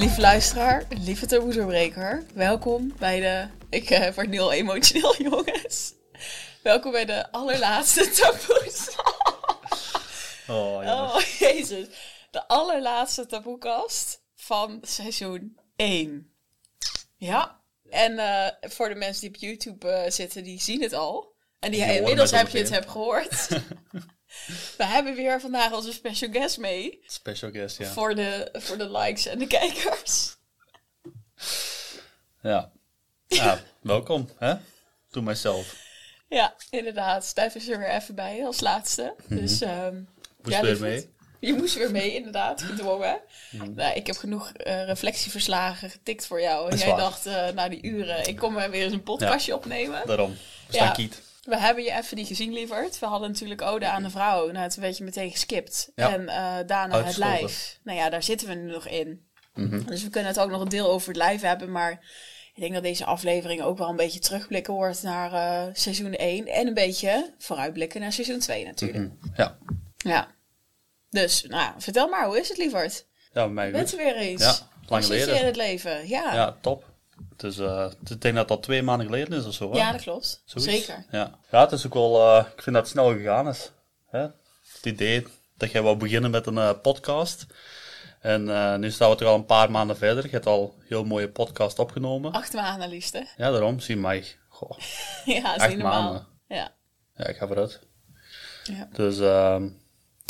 Lieve luisteraar, lieve taboedoorbreker, welkom bij de... Ik eh, word nu al emotioneel, jongens. Welkom bij de allerlaatste taboes. Oh, jongens. Oh, jezus. De allerlaatste taboekast van seizoen 1. Ja. En eh, voor de mensen die op YouTube eh, zitten, die zien het al. En die, Die inmiddels heb je het hebt gehoord. We hebben weer vandaag onze special guest mee. Special guest, ja. Voor, de, voor de likes en de kijkers. Ja. ja welkom, hè? To myself. Ja, inderdaad. Stijf is er weer even bij als laatste. Dus ehm Mhm. Moest ja, weer mee. Je moest weer mee, inderdaad. Gedwongen. Mhm. Nou, ik heb genoeg eh, reflectieverslagen getikt voor jou. En jij dacht, eh, na die uren, ik kom er weer eens een podcastje opnemen. Daarom. Ja. Sta kiet. We hebben je even niet gezien, lieverd. We hadden natuurlijk Ode aan de Vrouw. Nou, toen werd je meteen geskipt. Ja. En eh, daarna het lijf. Nou ja, daar zitten we nu nog in. Mhm. Dus we kunnen het ook nog een deel over het lijf hebben. Maar ik denk dat deze aflevering ook wel een beetje terugblikken wordt naar eh, seizoen 1. En een beetje vooruitblikken naar seizoen 2 natuurlijk. Mhm. Ja. Ja. Dus, nou, ja, vertel maar, hoe is het, lieverd? Ja, bij mij Je bent goed. er weer eens. Ja, lang je in geleden. het leven? Ja. Ja, top. Is, eh, ik denk dat dat twee maanden geleden is of zo, hè? dat klopt. Zoiets. Zeker. Ja. ja, het is ook wel... eh, ik vind dat het snel gegaan is. Hè? Het idee dat jij wou beginnen met een eh, podcast. En nu staan we er al een paar maanden verder. Je hebt al een heel mooie podcast opgenomen. Acht maanden, liefste. Ja, daarom. Zie mij. Goh. ja, Acht maanden. Ja. Ja, ik ga vooruit. Ja. Dus ehm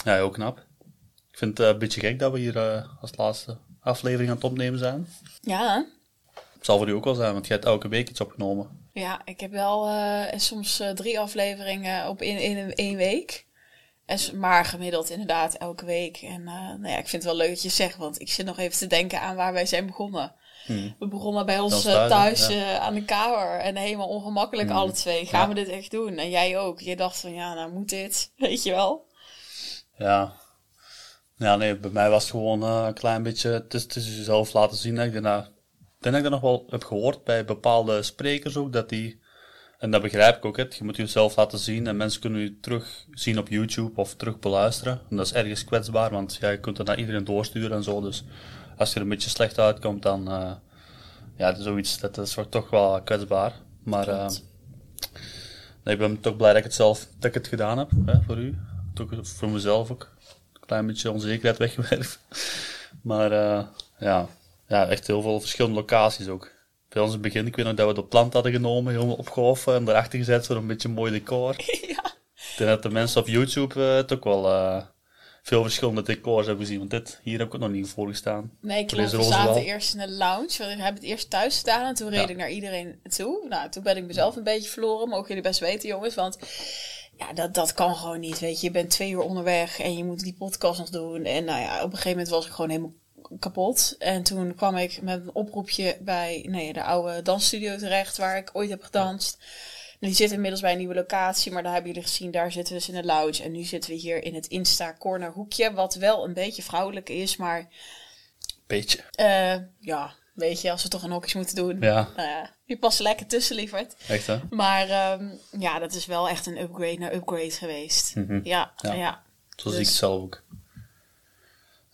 ja, heel knap. Ik vind het een beetje gek dat we hier als laatste aflevering aan het opnemen zijn. ja, zal voor u ook wel zijn, want jij hebt elke week iets opgenomen. Ja, ik heb wel eh, soms eh, drie afleveringen op in, in één week. En, maar gemiddeld inderdaad elke week. En eh, nou ja, ik vind het wel leuk dat je zegt, want ik zit nog even te denken aan waar wij zijn begonnen. We begonnen bij ons thuis thuis, aan de kamer en helemaal ongemakkelijk alle twee. Gaan Ja. we dit echt doen? En jij ook. Je dacht van ja, nou moet dit, weet je wel. Ja. Ja, nee, bij mij was het gewoon een klein beetje, is jezelf laten zien. Ik denk, ik denk dat ik dat nog wel heb gehoord bij bepaalde sprekers ook, dat die, en dat begrijp ik ook, hè, je moet jezelf laten zien en mensen kunnen je terugzien op YouTube of terug beluisteren. En dat is ergens kwetsbaar, want ja, je kunt het naar iedereen doorsturen en zo, dus als je er een beetje slecht uitkomt, dan, eh, ja, zoiets, dat is toch wel kwetsbaar. Maar, eh, Klopt. nee, ik ben toch blij dat ik het zelf, dat ik het gedaan heb, hè, voor u. Toch voor mezelf ook. Een klein beetje onzekerheid weggewerkt. Maar eh, ja. Ja, echt heel veel verschillende locaties ook. Bij ons in het begin, ik weet nog dat we de plant hadden genomen, helemaal opgehoffen en erachter gezet voor een beetje mooi decor. ja. Dat de mensen op YouTube eh, het ook wel eh, veel verschillende decors hebben gezien. Want dit, hier heb ik ook nog niet voor gestaan. Nee, klopt. We zaten eerst in de lounge. We hebben het eerst thuis gedaan en toen reed Ja. ik naar iedereen toe. Nou, toen ben ik mezelf een beetje verloren. Mogen jullie best weten, jongens. Want ja, dat, dat kan gewoon niet, weet je. Je bent twee uur onderweg en je moet die podcast nog doen. En nou ja, op een gegeven moment was ik gewoon helemaal kapot. En toen kwam ik met een oproepje bij nee, de oude dansstudio terecht, waar ik ooit heb gedanst. En die zit inmiddels bij een nieuwe locatie, maar daar hebben jullie gezien, daar zitten we dus in de lounge. En nu zitten we hier in het Insta Corner hoekje, wat wel een beetje vrouwelijk is, maar Beetje. eh, ja, weet je, als we toch een hokjes moeten doen. Ja, ja, je past er lekker tussen, lieverd. echt hè? Maar ehm, ja, dat is wel echt een upgrade naar upgrade geweest. Mhm. Ja, ja. Ja. Zo zie ik het zelf ook.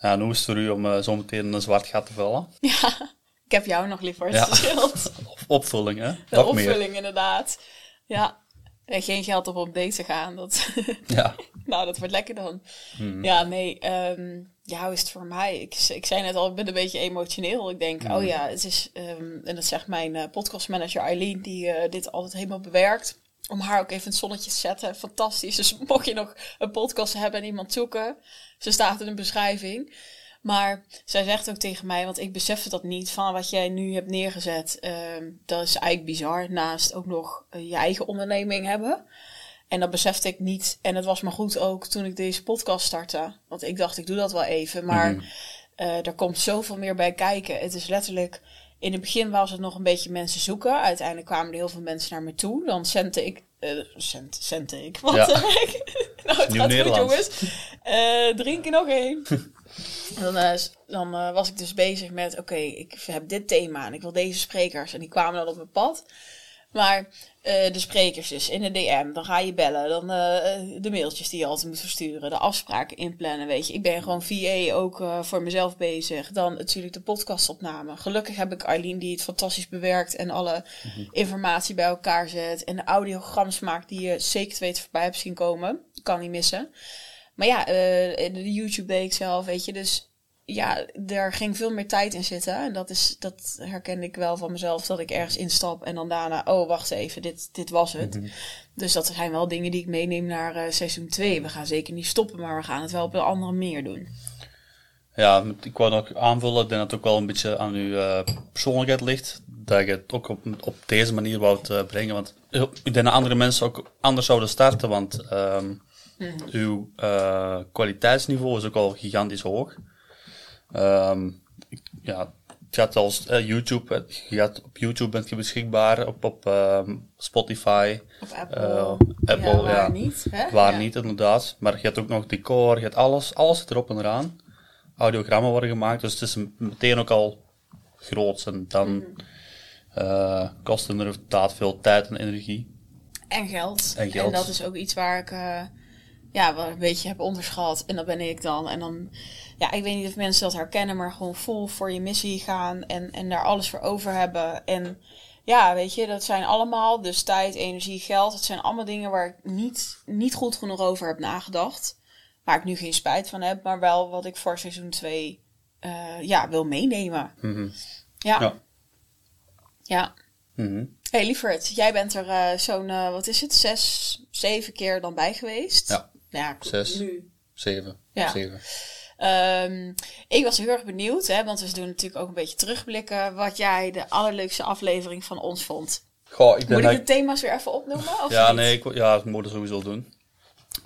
Ja, hoe is het voor u om eh, zo meteen een zwart gat te vullen? Ja, ik heb jou nog liever. Ja. Het Opvulling, hè? De Nog meer. opvulling, inderdaad. Ja. En geen geld op op date te gaan. Dat, Ja. nou, dat wordt lekker dan. Hmm. Ja, nee. ehm, ja, hoe is het voor mij? Ik, ik zei net al, ik ben een beetje emotioneel. Ik denk, oh ja, het is... ehm, en dat zegt mijn eh, podcastmanager Eileen, die eh, dit altijd helemaal bewerkt. Om haar ook even in het zonnetje te zetten. Fantastisch. Dus mocht je nog een podcast hebben en iemand zoeken. Ze staat in de beschrijving. Maar zij zegt ook tegen mij, want ik besefte dat niet, van wat jij nu hebt neergezet. ehm, dat is eigenlijk bizar. Naast ook nog eh, je eigen onderneming hebben. En dat besefte ik niet. En het was maar goed ook toen ik deze podcast startte. Want ik dacht, ik doe dat wel even. Maar eh, er komt zoveel meer bij kijken. Het is letterlijk... In het begin was het nog een beetje mensen zoeken. Uiteindelijk kwamen er heel veel mensen naar me toe. Dan zende ik... cent, cente ik. Wat Ja. nou, het gaat goed, jongens. Eh drink er nog één. dan eh, dan was ik dus bezig met... Oké, ik heb dit thema en ik wil deze sprekers. En die kwamen dan op mijn pad. Maar eh, de sprekers dus in de DM, dan ga je bellen. Dan eh, de mailtjes die je altijd moet versturen. De afspraken inplannen, weet je. Ik ben gewoon VA ook eh, voor mezelf bezig. Dan natuurlijk de podcastopname. Gelukkig heb ik Eileen die het fantastisch bewerkt. En alle informatie bij elkaar zet. En de audiograms maakt die je zeker weten voorbij hebt zien komen. Kan niet missen. Maar ja, de YouTube deed ik zelf, weet je. Dus ja, er ging veel meer tijd in zitten. En dat, is, dat herkende ik wel van mezelf. Dat ik ergens instap en dan daarna... Oh, wacht even, dit, dit was het. Dus dat zijn wel dingen die ik meeneem naar eh, seizoen 2. We gaan zeker niet stoppen, maar we gaan het wel op een andere manier doen. Ja, ik wou nog aanvullen, ik denk dat het ook wel een beetje aan uw eh, persoonlijkheid ligt. Dat je het ook op, op deze manier wou uh, brengen. Want eh, ik denk dat andere mensen ook anders zouden starten. Want ehm, uw eh, kwaliteitsniveau is ook al gigantisch hoog. Ehm, ik- ja, het gaat als eh, YouTube, je gaat, op YouTube bent je beschikbaar, op, op ehm, Spotify, Apple. eh, Apple, ja, waar ja. niet. Hè? Waar Ja. niet, inderdaad. Maar je hebt ook nog decor, je hebt alles, alles zit erop en eraan. Audiogrammen worden gemaakt, dus het is een- meteen ook al groot. En dan Mhm. eh, kost het inderdaad veel tijd en energie. En geld. En geld. dat is ook iets waar ik ja, wel een beetje heb onderschat. En dat ben ik dan. En dan, ja, ik weet niet of mensen dat herkennen, maar gewoon vol voor je missie gaan en, en daar alles voor over hebben. En ja, weet je, dat zijn allemaal, dus tijd, energie, geld. Dat zijn allemaal dingen waar ik niet, niet goed genoeg over heb nagedacht. Waar ik nu geen spijt van heb, maar wel wat ik voor seizoen 2 ja, wil meenemen. Mhm. Ja. Ja. ja. Mhm. Hey lieverd, jij bent er eh, zo'n, eh, wat is het, zes, zeven keer dan bij geweest? Ja. Nou ja, Zes. nu. Zeven. Ja. Zeven. Ehm, ik was heel erg benieuwd, hè, want we doen natuurlijk ook een beetje terugblikken, wat jij de allerleukste aflevering van ons vond. Goh, ik Moet ik dat de thema's weer even opnoemen? Of Ja, niet? nee, ik, ja, ik moet het sowieso doen.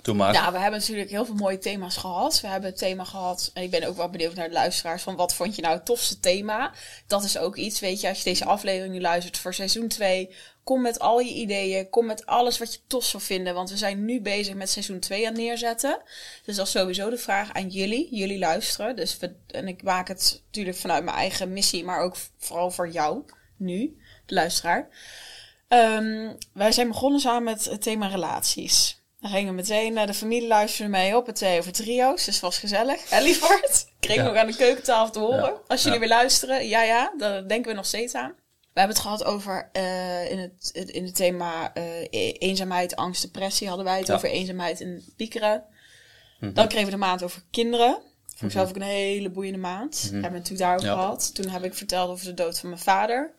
Doe maar. Ja, we hebben natuurlijk heel veel mooie thema's gehad. We hebben het thema gehad. En ik ben ook wel benieuwd naar de luisteraars. Van wat vond je nou het tofste thema? Dat is ook iets, weet je, als je deze aflevering nu luistert voor seizoen 2. Kom met al je ideeën. Kom met alles wat je tof zou vinden. Want we zijn nu bezig met seizoen 2 aan neerzetten. Dus dat is sowieso de vraag aan jullie. Jullie luisteren. Dus we, en ik maak het natuurlijk vanuit mijn eigen missie. Maar ook vooral voor jou. Nu, de luisteraar. Ehm, wij zijn begonnen samen met het thema relaties. Dan gingen we meteen naar de familie luisteren mee op het thee over trio's. Dus was gezellig. Hè, lieverd? Kreeg Ja. nog aan de keukentafel te horen. Ja. Als jullie Ja. weer luisteren, ja, ja, daar denken we nog steeds aan. We hebben het gehad over eh, in, het, in het thema eh, e- eenzaamheid, angst, depressie. Hadden wij het over eenzaamheid en piekeren. Mhm. Dan kregen we de maand over kinderen. Voor mezelf ook een hele boeiende maand. Mhm. Hebben we het natuurlijk daarover gehad. Toen heb ik verteld over de dood van mijn vader.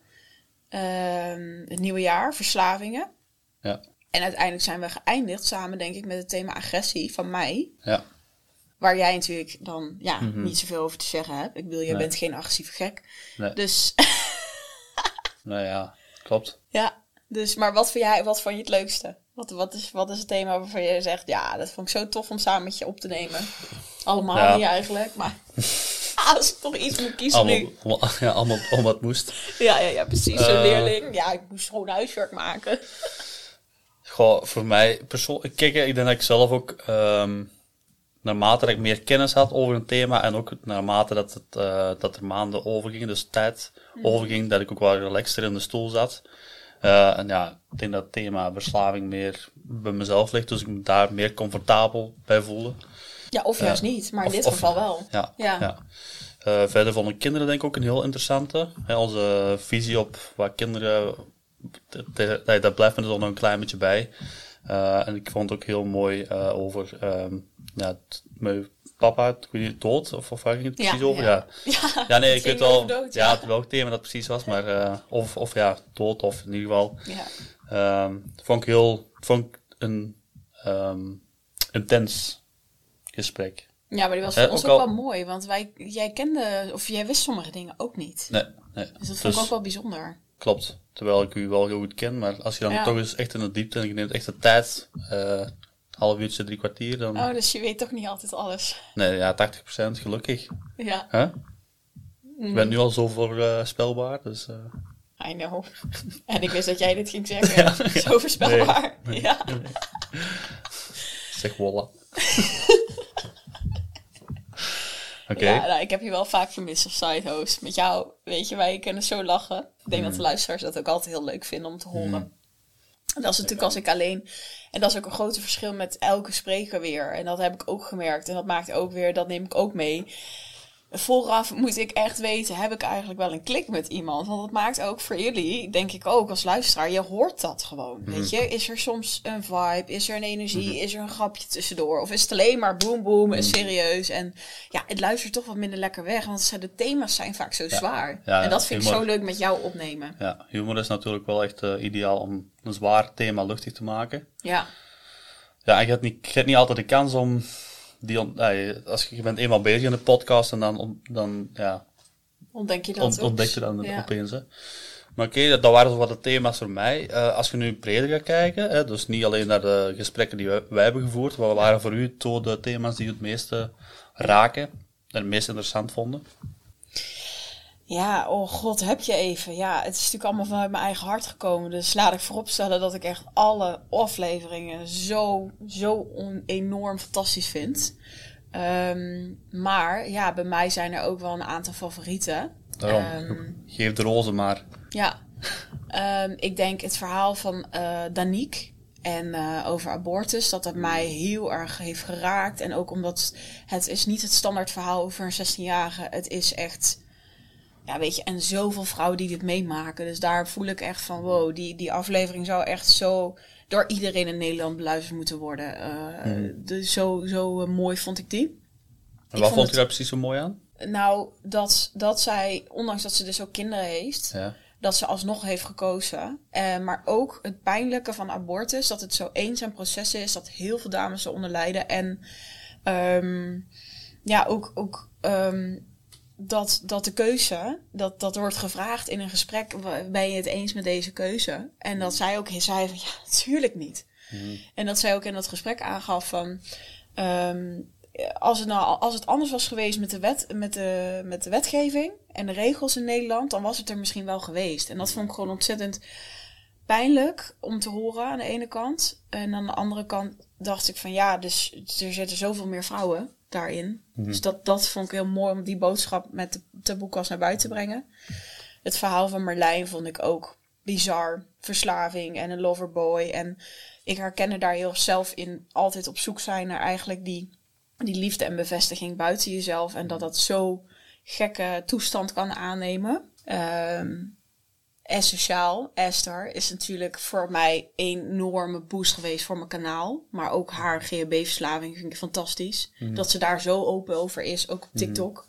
Ehm, het nieuwe jaar, verslavingen. Ja. En uiteindelijk zijn we geëindigd samen, denk ik, met het thema agressie van mij. Ja. Waar jij natuurlijk dan ja, Mhm. niet zoveel over te zeggen hebt. Ik bedoel, jij Nee. bent geen agressieve gek. Nee. Dus Nou ja, klopt. ja, dus, maar wat vond, jij, wat vond je het leukste? Wat, wat, is, wat is het thema waarvan je zegt, ja, dat vond ik zo tof om samen met je op te nemen? Allemaal Ja. niet eigenlijk, maar als ik toch iets moet kiezen Allemaal, nu. allemaal, ja, allemaal om wat moest. Ja, ja, ja, precies. Zo'n Eh. leerling. Ja, ik moest gewoon huiswerk maken. Goh, voor mij persoonlijk, kijk, ik denk dat ik zelf ook, ehm, naarmate dat ik meer kennis had over een thema en ook naarmate dat, het, eh, dat er maanden overgingen, dus tijd overging, dat ik ook wel relaxter in de stoel zat. Eh, en ja, ik denk dat het thema verslaving meer bij mezelf ligt, dus ik me daar meer comfortabel bij voelde. Ja, of juist niet, maar in Of- dit of- geval wel. Ja, Ja. ja. Eh, verder vond ik kinderen denk ik ook een heel interessante. Hè, onze visie op wat kinderen... Dat blijft me er dan nog een klein beetje bij. Eh, en ik vond het ook heel mooi eh, over... ehm, ja, mijn papa, ik weet niet, dood? Of, of waar ging het Ja, precies over? ja. Ja, Ja, ja nee, ik weet over dood, ja. ja. welk thema dat precies was. Maar, eh, of, of ja, dood of in ieder geval... Ja. Ehm, vond ik heel... Vond ik een ehm, intens gesprek. ja, maar die was voor ons ook ook al- wel mooi, want wij, jij kende, of jij wist sommige dingen ook niet. Nee, nee. Dus dat vond ik ook wel bijzonder. Klopt. Terwijl ik u wel heel goed ken, maar als je dan Ja. toch eens echt in de diepte en je neemt echt de tijd, eh half uurtje, drie kwartier, dan... Oh, dus je weet toch niet altijd alles. Nee, ja, 80% gelukkig. Ja? Mhm. Ik ben nu al zo voorspelbaar, dus... eh, I know. En ik wist dat jij dit ging zeggen. Zo voorspelbaar. Ja. zeg wolla. Ja, nou, ik heb je wel vaak vermist als sidehost. Met jou, weet je, wij kunnen zo lachen. Ik denk Mm. dat de luisteraars dat ook altijd heel leuk vinden om te horen. En dat is natuurlijk als ik alleen... En dat is ook een groot verschil met elke spreker weer. En dat heb ik ook gemerkt. En dat maakt ook weer, dat neem ik ook mee. Vooraf moet ik echt weten, heb ik eigenlijk wel een klik met iemand? Want dat maakt ook voor jullie, denk ik ook als luisteraar, je hoort dat gewoon. Weet je, is er soms een vibe, is er een energie, is er een grapje tussendoor? Of is het alleen maar boom boom en serieus? En ja, het luistert toch wat minder lekker weg, want de thema's zijn vaak zo zwaar. Ja, en dat vind ik zo leuk met jou opnemen. Ja, humor is natuurlijk wel echt eh, ideaal om een zwaar thema luchtig te maken. Ja, Ja, en je hebt niet, je hebt niet altijd de kans om die, als je, je bent eenmaal bezig in de podcast en dan, dan ja, ontdek je dat ont, ontdek je dan Ja. opeens. Hè. Maar oké, dat, dat waren zo wat de thema's voor mij. Eh, als je nu breder gaat kijken, hè, dus niet alleen naar de gesprekken die wij, wij hebben gevoerd, wat waren voor u de thema's die u het meeste raken en het meest interessant vonden? Ja, oh god, heb je even. Ja, het is natuurlijk allemaal vanuit mijn eigen hart gekomen. Dus laat ik vooropstellen dat ik echt alle afleveringen zo, zo enorm fantastisch vind. Ehm, maar ja, bij mij zijn er ook wel een aantal favorieten. Daarom, Ehm, geef de rozen maar. ja, Ehm, ik denk het verhaal van eh Danique en eh, over abortus, dat dat mij heel erg heeft geraakt. En ook omdat het is niet het standaard verhaal over een 16-jarige. Het is echt, ja weet je, en zoveel vrouwen die dit meemaken. Dus daar voel ik echt van, wow, die, die aflevering zou echt zo door iedereen in Nederland beluisterd moeten worden. Eh, dus zo, zo eh, mooi vond ik die. En wat vond u daar precies zo mooi aan? Nou, dat, dat zij, ondanks dat ze dus ook kinderen heeft, Ja. dat ze alsnog heeft gekozen. Eh, maar ook het pijnlijke van abortus, dat het zo eenzaam proces is, dat heel veel dames eronder lijden. En ehm, ja, ook, ook ehm, dat, dat de keuze, dat, dat wordt gevraagd in een gesprek, ben je het eens met deze keuze? En dat zij ook zei van, ja, natuurlijk niet. En dat zij ook in dat gesprek aangaf van... ehm, als, het nou, als het anders was geweest met de, wet, met, de, met de wetgeving en de regels in Nederland, dan was het er misschien wel geweest. En dat vond ik gewoon ontzettend pijnlijk om te horen aan de ene kant. En aan de andere kant dacht ik van ja, dus er zitten zoveel meer vrouwen daarin. Dus dat, dat vond ik heel mooi om die boodschap met de taboekast naar buiten te brengen. Het verhaal van Marlijn vond ik ook bizar. Verslaving en een loverboy. En ik herkende daar heel zelf in altijd op zoek zijn naar eigenlijk die, die liefde en bevestiging buiten jezelf. En dat dat zo gekke toestand kan aannemen. Ehm en sociaal, Esther, is natuurlijk voor mij een enorme boost geweest voor mijn kanaal. Maar ook haar GHB-verslaving vind ik fantastisch. Dat ze daar zo open over is, ook op TikTok.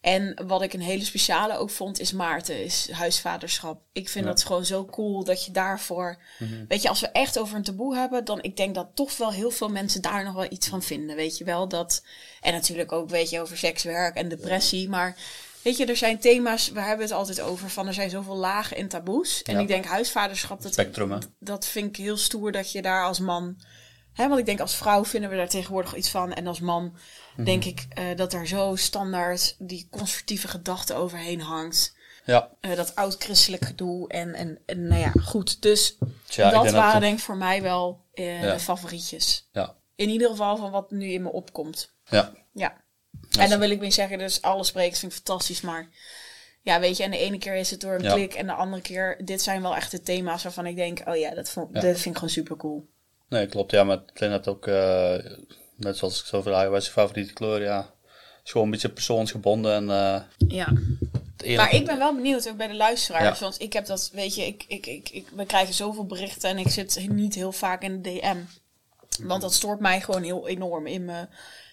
En wat ik een hele speciale ook vond, is Maarten, is huisvaderschap. Ik vind Ja. dat gewoon zo cool dat je daarvoor... Weet je, als we echt over een taboe hebben, dan ik denk dat toch wel heel veel mensen daar nog wel iets van vinden. Weet je wel, dat... En natuurlijk ook, weet je, over sekswerk en depressie. Maar weet je, er zijn thema's, we hebben het altijd over, van er zijn zoveel lagen en taboes. En Ja. ik denk huisvaderschap, dat, Spectrum, dat vind ik heel stoer dat je daar als man... Hè, want ik denk als vrouw vinden we daar tegenwoordig iets van. En als man denk ik eh, dat er zo standaard die conservatieve gedachte overheen hangt. Ja, Eh, dat oud-christelijk gedoe. En, en, en nou ja, goed. Dus Tja, dat waren denk ik voor mij wel Ja. de favorietjes. ja, In ieder geval van wat nu in me opkomt. ja. Ja. En dan wil ik weer zeggen, dus alle sprekers vind ik fantastisch, maar ja, weet je, en de ene keer is het door een Ja. klik en de andere keer, dit zijn wel echt de thema's waarvan ik denk, oh ja, dat, vond, Ja. dat vind ik gewoon super cool. Nee, klopt. Ja, maar ik denk dat ook, eh, net zoals ik zo vraag, wat is je favoriete kleur? Ja, is gewoon een beetje persoonsgebonden. En, eh, Ja. Maar ik ben wel benieuwd ook bij de luisteraars, Ja. want ik heb dat, weet je, ik, ik, ik, ik, we krijgen zoveel berichten en ik zit niet heel vaak in de DM. Want dat stoort mij gewoon heel enorm in mijn,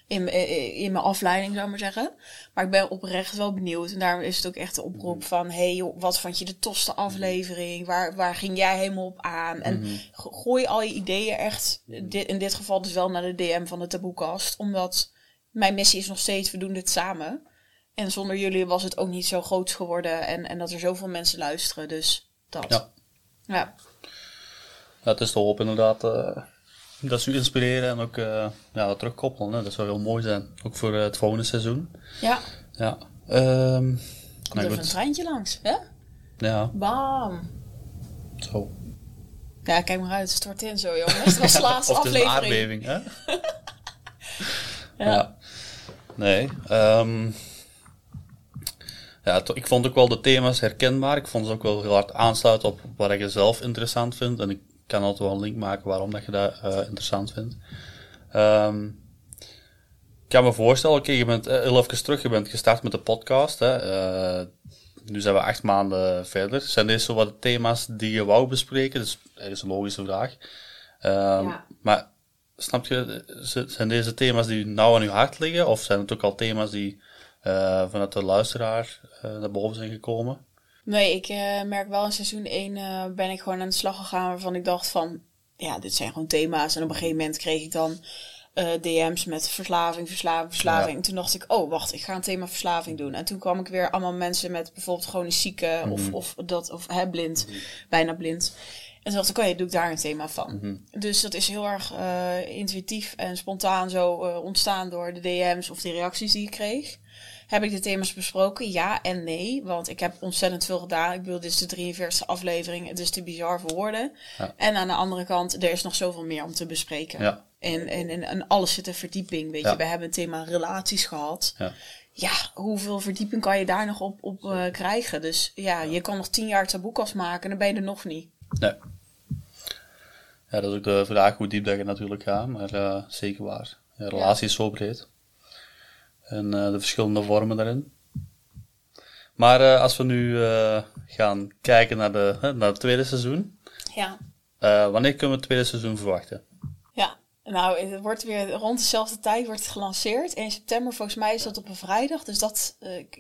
in, mijn- in mijn afleiding, zou ik maar zeggen. Maar ik ben oprecht wel benieuwd. En daarom is het ook echt de oproep van... hey joh, wat vond je de tofste aflevering? Waar, waar ging jij helemaal op aan? En go- gooi al je ideeën echt... Dit, in dit geval dus wel naar de DM van de Taboekast. Omdat mijn missie is nog steeds... we doen dit samen. En zonder jullie was het ook niet zo groot geworden. En, en dat er zoveel mensen luisteren. Dus dat. Ja. ja. Het is de hoop inderdaad eh, dat ze u inspireren en ook eh, ja, dat terugkoppelen. Hè. Dat zou heel mooi zijn. Ook voor eh, het volgende seizoen. Ja. Ja. Ehm Komt nou even een treintje langs. Hè? Ja, Bam. zo. Ja, kijk maar uit. Het stort in zo, jongens. Dat was de laatste Of het is een aflevering. aardbeving, hè? Ja. Ja. Nee. ehm, ja, ik vond ook wel de thema's herkenbaar. Ik vond ze ook wel heel hard aansluiten op wat ik zelf interessant vind. En ik kan altijd wel een link maken waarom dat je dat eh, interessant vindt. Ehm, ik kan me voorstellen, oké, je bent eh, heel even terug, je bent gestart met de podcast. Hè. Eh, nu zijn we acht maanden verder. Zijn deze zo wat de thema's die je wou bespreken? Dat is, dat is een logische vraag. Ehm, Ja. Maar snap je, zijn deze thema's die nou aan uw hart liggen? Of zijn het ook al thema's die vanuit de luisteraar naar boven zijn gekomen? Nee, ik eh, merk wel in seizoen 1 eh, ben ik gewoon aan de slag gegaan waarvan ik dacht van, ja, dit zijn gewoon thema's. En op een gegeven moment kreeg ik dan eh, DM's met verslaving, verslaving, verslaving. Ja. En toen dacht ik, oh wacht, ik ga een thema verslaving doen. En toen kwam ik weer allemaal mensen met bijvoorbeeld chronisch zieke of, of dat, of hè, blind, bijna blind. En toen dacht ik, oké, doe ik daar een thema van. Dus dat is heel erg intuïtief en spontaan zo ontstaan door de DM's of de reacties die ik kreeg. Heb ik de thema's besproken? Ja en nee. Want ik heb ontzettend veel gedaan. Ik bedoel, dit is de 43e aflevering. Het is te bizar voor woorden. Ja. En aan de andere kant, er is nog zoveel meer om te bespreken. Ja. En, en, en, en alles zit in verdieping. Weet Ja. je, we hebben het thema relaties gehad. Ja. Ja, hoeveel verdieping kan je daar nog op, op eh, krijgen? Dus ja, je kan nog tien jaar taboekas maken en dan ben je er nog niet. Nee. Ja, dat is ook de vraag hoe diep dat je natuurlijk gaat, maar eh, zeker waar. Ja, relatie is zo breed. En eh, de verschillende vormen daarin. Maar eh, als we nu eh, gaan kijken naar, de, naar het tweede seizoen, Ja. wanneer kunnen we het tweede seizoen verwachten? Ja, nou, het wordt weer rond dezelfde tijd wordt het gelanceerd. 1 september, volgens mij is dat op een vrijdag. Dus dat,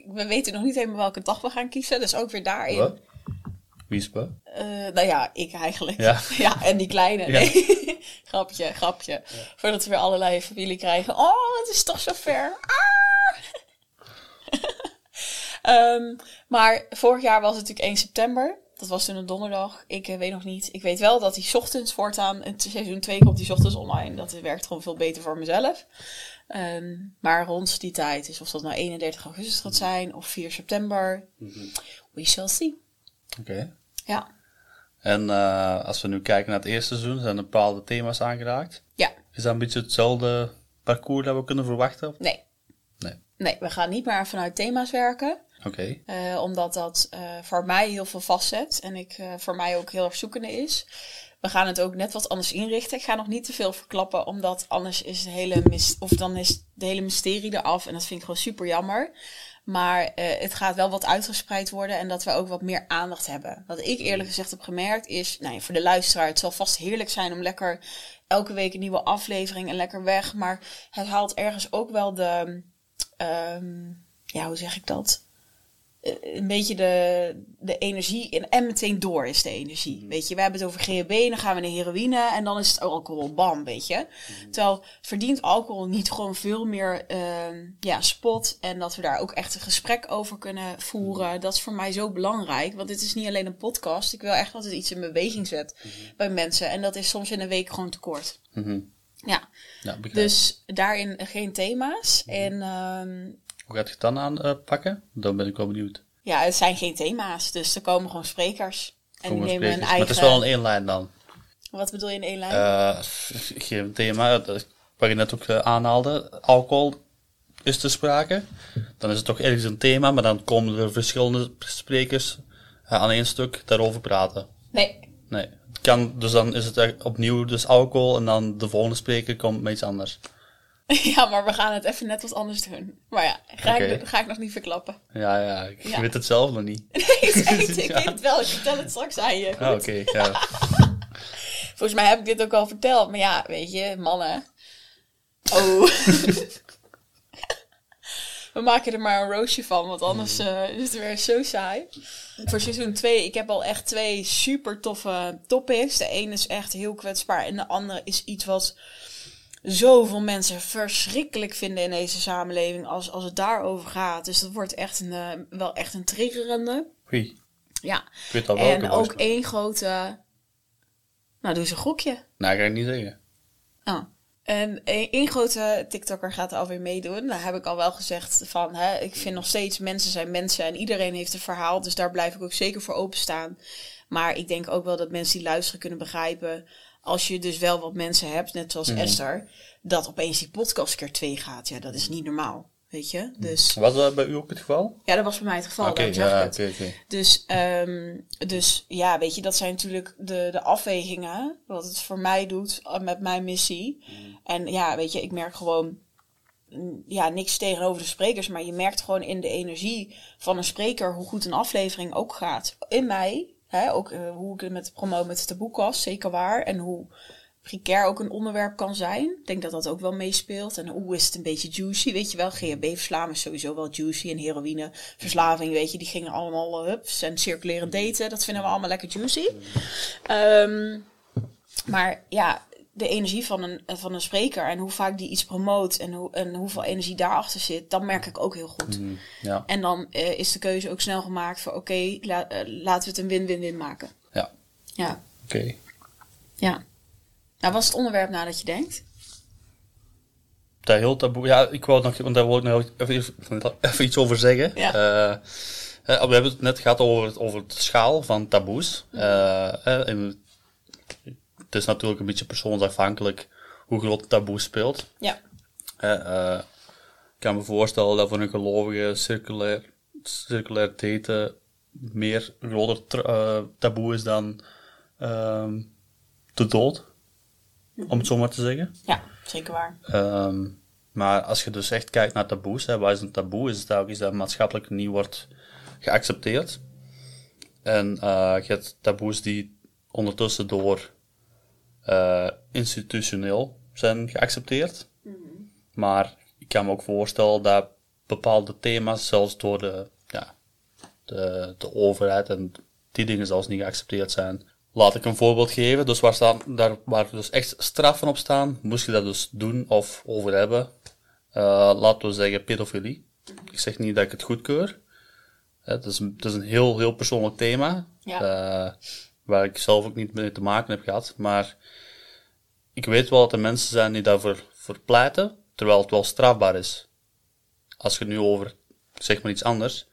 we weten nog niet helemaal welke dag we gaan kiezen. Dus ook weer daarin. Wie is het? Eh, nou ja, ik eigenlijk. Ja. en die kleine. Ja. Grapje, grapje. Voordat we weer allerlei familie krijgen. Oh, het is toch zo ver. Ah! Ehm, maar vorig jaar was het natuurlijk 1 september. Dat was toen een donderdag. Ik eh, weet nog niet. Ik weet wel dat die ochtends voortaan. Het seizoen 2 komt die ochtends online. Dat werkt gewoon veel beter voor mezelf. Ehm, maar rond die tijd. Dus of dat nou 31 augustus gaat zijn of 4 september. We shall see. Oké. Ja. En eh, als we nu kijken naar het eerste seizoen, zijn er bepaalde thema's aangeraakt. Ja. Is dat een beetje hetzelfde parcours dat we kunnen verwachten? Nee. Nee. Nee, we gaan niet meer vanuit thema's werken. Oké. eh, omdat dat eh, voor mij heel veel vastzet. En ik voor mij ook heel erg zoekende is. We gaan het ook net wat anders inrichten. Ik ga nog niet te veel verklappen. Omdat anders is de hele, mis of dan is de hele mysterie eraf. En dat vind ik gewoon super jammer. Maar eh, het gaat wel wat uitgespreid worden. En dat we ook wat meer aandacht hebben. Wat ik eerlijk gezegd heb gemerkt is. Nou ja, voor de luisteraar. Het zal vast heerlijk zijn om lekker elke week een nieuwe aflevering. En lekker weg. Maar het haalt ergens ook wel de. ehm, ja, hoe zeg ik dat? Eh, een beetje de, de energie in, en meteen door is de energie. Weet je, we hebben het over GHB, dan gaan we naar heroïne en dan is het alcohol, bam, weet je. Terwijl verdient alcohol niet gewoon veel meer ehm, ja, spot en dat we daar ook echt een gesprek over kunnen voeren. Dat is voor mij zo belangrijk, want dit is niet alleen een podcast. Ik wil echt dat het iets in beweging zet bij mensen en dat is soms in een week gewoon te kort. Mhm. Ja, dus daarin geen thema's en... ehm, Hoe gaat je het dan aanpakken? Dan ben ik wel benieuwd. Ja, het zijn geen thema's, dus er komen gewoon sprekers. En die nemen een eigen... Maar het is wel een één lijn dan. Wat bedoel je in één lijn? Eh, ik geef een thema, wat je net ook eh, aanhaalde. Alcohol is te sprake. Dan is het toch ergens een thema, maar dan komen er verschillende sprekers eh, aan één stuk daarover praten. nee. Nee. Kan, dus dan is het opnieuw dus alcohol en dan de volgende spreker komt met iets anders. ja, maar we gaan het even net wat anders doen. Maar ja, ga, ik, ga ik nog niet verklappen. Ja, ja, ik Ja. weet het zelf nog niet. Nee, ik weet, ik weet het wel. Ik vertel het straks aan je. Ah, Oké, ja. Volgens mij heb ik dit ook al verteld. Maar ja, weet je, mannen. Oh. We maken er maar een roosje van, want anders eh, is het weer zo saai. Voor seizoen 2, ik heb al echt twee super toffe topics. De ene is echt heel kwetsbaar en de andere is iets wat zoveel mensen verschrikkelijk vinden in deze samenleving als, als het daarover gaat. Dus dat wordt echt een, eh, wel echt een triggerende. Oei, Ja. ik weet welke En ook één grote... Nou, doe eens een gokje. Nou, ga ik niet zeggen. Oh. En één één grote TikToker gaat er alweer meedoen. Daar heb ik al wel gezegd van, hè, ik vind nog steeds mensen zijn mensen en iedereen heeft een verhaal. Dus daar blijf ik ook zeker voor openstaan. Maar ik denk ook wel dat mensen die luisteren kunnen begrijpen, als je dus wel wat mensen hebt, net zoals Esther, dat opeens die podcast keer twee gaat. Ja, dat is niet normaal. weet je. Dus Was dat bij u ook het geval? ja, dat was bij mij het geval. Ik ja, het. oké. Dus, ehm, dus ja, weet je, dat zijn natuurlijk de, de afwegingen. Wat het voor mij doet eh, met mijn missie. En ja, weet je, ik merk gewoon. mm, Ja, niks tegenover de sprekers, maar je merkt gewoon in de energie van een spreker hoe goed een aflevering ook gaat. In mij, ook eh, hoe ik het met promo met taboekast, zeker waar. En hoe precair ook een onderwerp kan zijn. Ik denk dat dat ook wel meespeelt. En hoe is het een beetje juicy, weet je wel. GHB-verslaving is sowieso wel juicy. En heroïneverslaving, weet je, die gingen allemaal uh, hups en circuleren daten. Dat vinden we allemaal lekker juicy. Ehm, maar ja, de energie van een, van een spreker en hoe vaak die iets promoot en, hoe, en hoeveel energie daarachter zit, dat merk ik ook heel goed. Mm, ja, En dan eh, is de keuze ook snel gemaakt voor oké, la- eh, laten we het een win-win-win maken. ja, Ja, oké. ja. Nou, wat is het onderwerp nadat je denkt? Dat heel taboe. Ja, ik wou nog, want daar wil ik nog even, even iets over zeggen. Ja. Eh, we hebben het net gehad over, het- over de schaal van taboes. Eh, en het is natuurlijk een beetje persoonsafhankelijk hoe groot het taboe speelt. Ja, Eh, ik kan me voorstellen dat voor een gelovige circulair, circulair daten meer groter eh, taboe is dan ehm, de dood. Om het zo maar te zeggen. ja, zeker waar. Ehm, maar als je dus echt kijkt naar taboes, hè, wat is een taboe? Is het ook iets dat maatschappelijk niet wordt geaccepteerd. En eh, je hebt taboes die ondertussen door eh, institutioneel zijn geaccepteerd. Maar ik kan me ook voorstellen dat bepaalde thema's zelfs door de, ja, de, de overheid en die dingen zelfs niet geaccepteerd zijn. Laat ik een voorbeeld geven. Dus waar, staan, daar, waar dus echt straffen op staan, moest je dat dus doen of over hebben. Eh, laten we zeggen pedofilie. Ik zeg niet dat ik het goedkeur. Hè, Het is, een- het is een heel, heel persoonlijk thema. Ja. eh, waar ik zelf ook niet mee te maken heb gehad. Maar ik weet wel dat er mensen zijn die daarvoor voor pleiten, terwijl het wel strafbaar is. Als je nu over, zeg maar iets anders,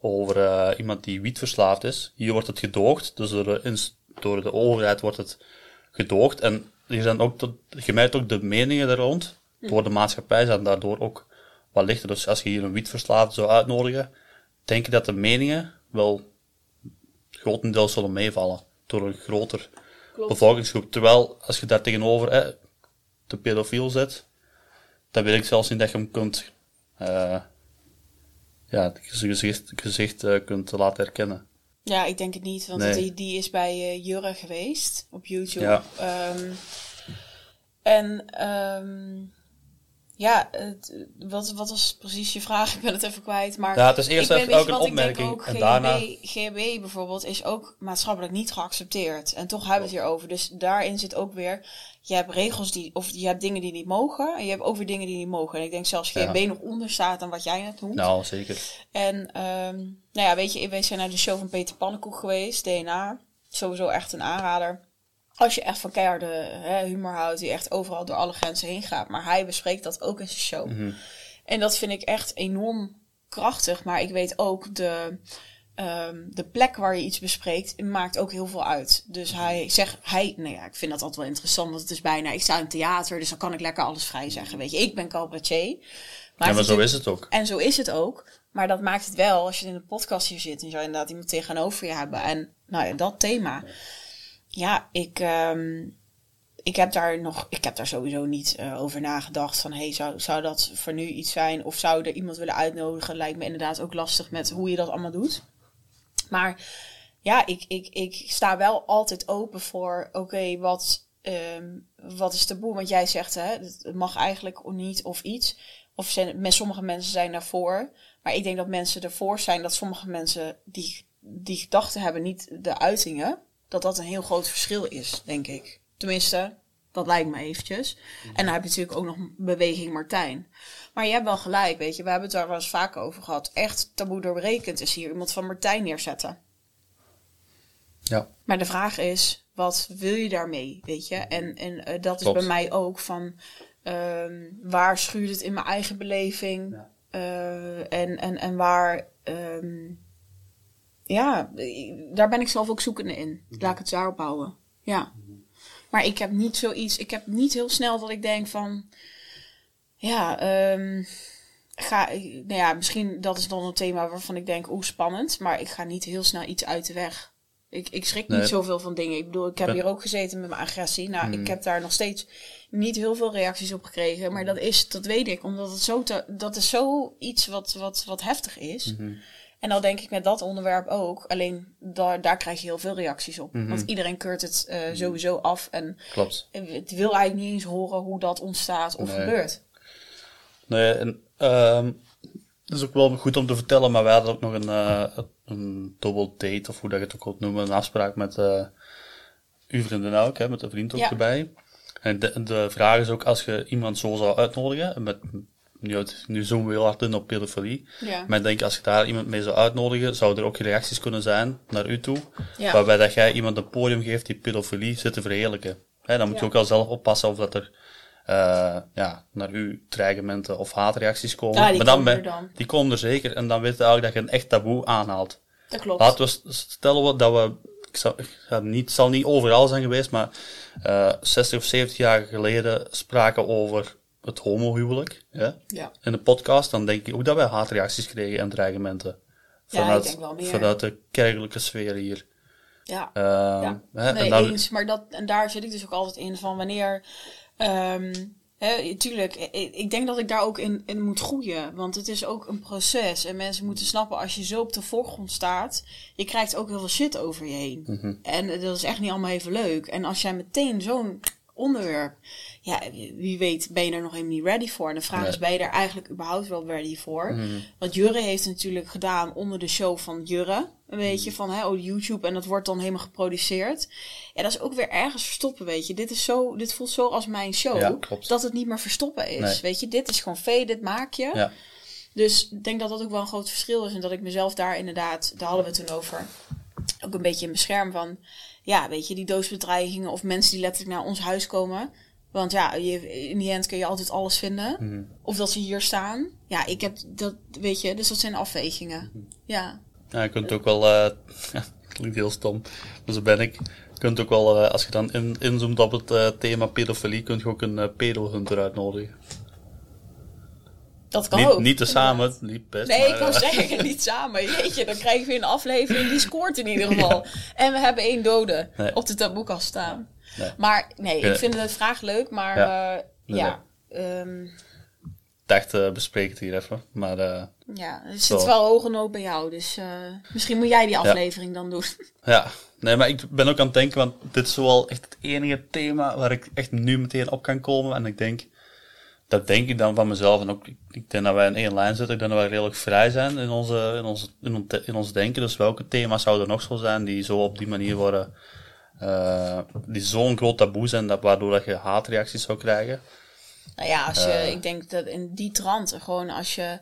over eh, iemand die wiet verslaafd is. Hier wordt het gedoogd, dus door de, ins- door de overheid wordt het gedoogd. En hier zijn ook tot, je merkt ook de meningen er rond. Door de maatschappij zijn daardoor ook wat lichter. Dus als je hier een wietverslaafde zou uitnodigen, denk ik dat de meningen wel grotendeels zullen meevallen. Door een groter bevolkingsgroep. Terwijl, als je daar tegenover eh, de pedofiel zet, dan weet ik zelfs niet dat je hem kunt, eh, ja, gezicht, gezicht eh, kunt laten herkennen. Ja, ik denk het niet, want Nee. die, die is bij eh, Jurre geweest op YouTube. Ja. Ehm, en ehm, ja, het, wat, wat was precies je vraag? Ik ben het even kwijt. Maar Ja, het is eerst ik even je ook een opmerking ook, en daarna- GHB bijvoorbeeld is ook maatschappelijk niet geaccepteerd. En toch hebben we het hierover. Dus daarin zit ook weer, je hebt regels die, of je hebt dingen die niet mogen. En je hebt ook weer dingen die niet mogen. En ik denk zelfs GHB Ja. nog onder staat dan wat jij net noemt. Nou, zeker. En ehm, nou ja, weet je, wij zijn naar de show van Peter Pannenkoek geweest, DNA. Sowieso echt een aanrader. Als je echt van keiharde hè, humor houdt, die echt overal door alle grenzen heen gaat. Maar hij bespreekt dat ook in zijn show. Mhm. En dat vind ik echt enorm krachtig. Maar ik weet ook, de, ehm, de plek waar je iets bespreekt, maakt ook heel veel uit. Dus hij zegt, hij, nou ja, ik vind dat altijd wel interessant, want het is bijna, ik sta in theater, dus dan kan ik lekker alles vrij zeggen. Weet je, ik ben cabaretier. Ja, maar zo natuurlijk- is het ook. en zo is het ook. Maar dat maakt het wel, als je in een podcast hier zit en je zou inderdaad iemand tegenover je hebben. En nou ja, dat thema. Ja, ik, ehm, ik heb daar nog, ik heb daar sowieso niet eh, over nagedacht. Van hey, zou, zou dat voor nu iets zijn? Of zou er iemand willen uitnodigen? Lijkt me inderdaad ook lastig met hoe je dat allemaal doet. Maar ja, ik, ik, ik sta wel altijd open voor, oké, wat, ehm, wat is taboe? Want jij zegt, hè, het mag eigenlijk niet of iets. Of zijn, met sommige mensen zijn daarvoor. Maar ik denk dat mensen ervoor zijn dat sommige mensen die, die gedachten hebben, niet de uitingen. Dat dat een heel groot verschil is, denk ik. Tenminste, dat lijkt me eventjes. En dan heb je natuurlijk ook nog Beweging Martijn. Maar je hebt wel gelijk, weet je. We hebben het daar wel eens vaak over gehad. Echt taboe doorberekend is hier iemand van Martijn neerzetten. Ja. Maar de vraag is, wat wil je daarmee, weet je? En, en eh, dat is bij mij ook van, ehm, waar schuurt het in mijn eigen beleving? Ja. Eh, en, en, en waar, ehm, ja, daar ben ik zelf ook zoekende in. Laat ik het daarop houden. Ja. Maar ik heb niet zoiets, ik heb niet heel snel dat ik denk van, ja, ehm, ga, nou ja, misschien dat is dan een thema waarvan ik denk, oeh, spannend. Maar ik ga niet heel snel iets uit de weg. Ik, ik schrik Nee. niet zoveel van dingen. Ik bedoel, ik heb hier ook gezeten met mijn agressie. Nou, ik heb daar nog steeds niet heel veel reacties op gekregen. Maar dat is, dat weet ik, omdat het zo, te, dat is zo iets wat, wat, wat heftig is. Mhm. En dan denk ik met dat onderwerp ook. Alleen daar, daar krijg je heel veel reacties op. Mhm. Want iedereen keurt het eh, sowieso af. En Klopt. het wil eigenlijk niet eens horen hoe dat ontstaat of Nee. gebeurt. Nee, en ehm dat is ook wel goed om te vertellen, maar wij hadden ook nog een, eh een double date, of hoe dat je het ook wilt noemen, een afspraak met eh uw vriendin ook, hè, met een vriend ook Ja. erbij. En de, de vraag is ook, als je iemand zo zou uitnodigen, met, nu, zoomen we heel hard in op pedofilie, Ja. maar ik denk als je daar iemand mee zou uitnodigen, zou er ook reacties kunnen zijn naar u toe, Ja. waarbij dat jij iemand een podium geeft die pedofilie zit te verheerlijken. Hè, dan moet je ook wel zelf oppassen of dat er eh, ja, naar u dreigementen of haatreacties komen. Ja, die maar dan komen er dan. Die komen er zeker en dan weet je eigenlijk dat je een echt taboe aanhaalt. Dat klopt. Laten we stellen we dat we, ik zal, ik niet, zal niet overal zijn geweest, maar eh 60 of 70 jaar geleden spraken over het homohuwelijk ja, Ja. in de podcast, dan denk ik ook dat wij haatreacties kregen en dreigementen. Ja, ik Vanuit, denk wel meer. vanuit de kerkelijke sfeer hier. Ja. Ehm, Ja, hè, nee, en eens. Maar dat, en daar zit ik dus ook altijd in van wanneer... ehm hè, tuurlijk, ik, denk dat ik daar ook in, in moet groeien. Want het is ook een proces. En mensen moeten snappen, als je zo op de voorgrond staat... Je krijgt ook heel veel shit over je heen. Mhm. En dat is echt niet allemaal even leuk. En als jij meteen zo'n onderwerp... Ja, wie weet ben je er nog helemaal niet ready voor. En de vraag Nee. is, ben je er eigenlijk überhaupt wel ready voor? Mhm. Wat Jurre heeft natuurlijk gedaan onder de show van Jurre. Een beetje Mhm. van hè, oh, YouTube en dat wordt dan helemaal geproduceerd. Ja, dat is ook weer ergens verstoppen, weet je. Dit, is zo, dit voelt zo als mijn show. Ja. Dat het niet meer verstoppen is. Nee. Weet je, dit is gewoon vee, dit maak je. Ja. Dus ik denk dat dat ook wel een groot verschil is. En dat ik mezelf daar inderdaad, daar hadden we het toen over, ook een beetje in bescherm van. Ja, weet je, die doosbedreigingen of mensen die letterlijk naar ons huis komen. Want ja, je, in die end kun je altijd alles vinden. Mhm. Of dat ze hier staan. Ja, ik heb dat, weet je, dus dat zijn afwegingen. Mhm. Ja. Ja, je kunt ook wel, ja, klinkt heel stom, dus dat ben ik. Je kunt ook wel, eh, als je dan in, inzoomt op het eh, thema pedofilie, kun je ook een uh, pedohunter uitnodigen. Dat kan Niet, ook. niet te samen, niet best. Nee, maar, ik wou eh, zeggen, niet samen. Jeetje, dan krijgen we een aflevering die scoort in ieder geval. En we hebben één dode Nee. op de taboekast staan. Nee. Maar nee, ik vind de vraag leuk, maar Ja. ja, Nee, ja, ehm, Ik dacht, eh bespreek het hier even. Maar eh, ja het Zo. zit wel hoge nood bij jou. Dus eh, misschien moet jij die aflevering dan doen. ja, nee, maar ik ben ook aan het denken, want dit is wel echt het enige thema waar ik echt nu meteen op kan komen. En ik denk, dat denk ik dan van mezelf. En ook, ik- denk dat wij in één lijn zitten. Ik denk dat wij redelijk vrij zijn in, onze, in, onze, in, ons- in ons denken. Dus welke thema's zouden er nog zo zijn die zo op die manier worden, eh, die zo'n groot taboe zijn, dat, waardoor dat je haatreacties zou krijgen. Nou ja, als je, Eh. ik denk dat in die trant, gewoon als je,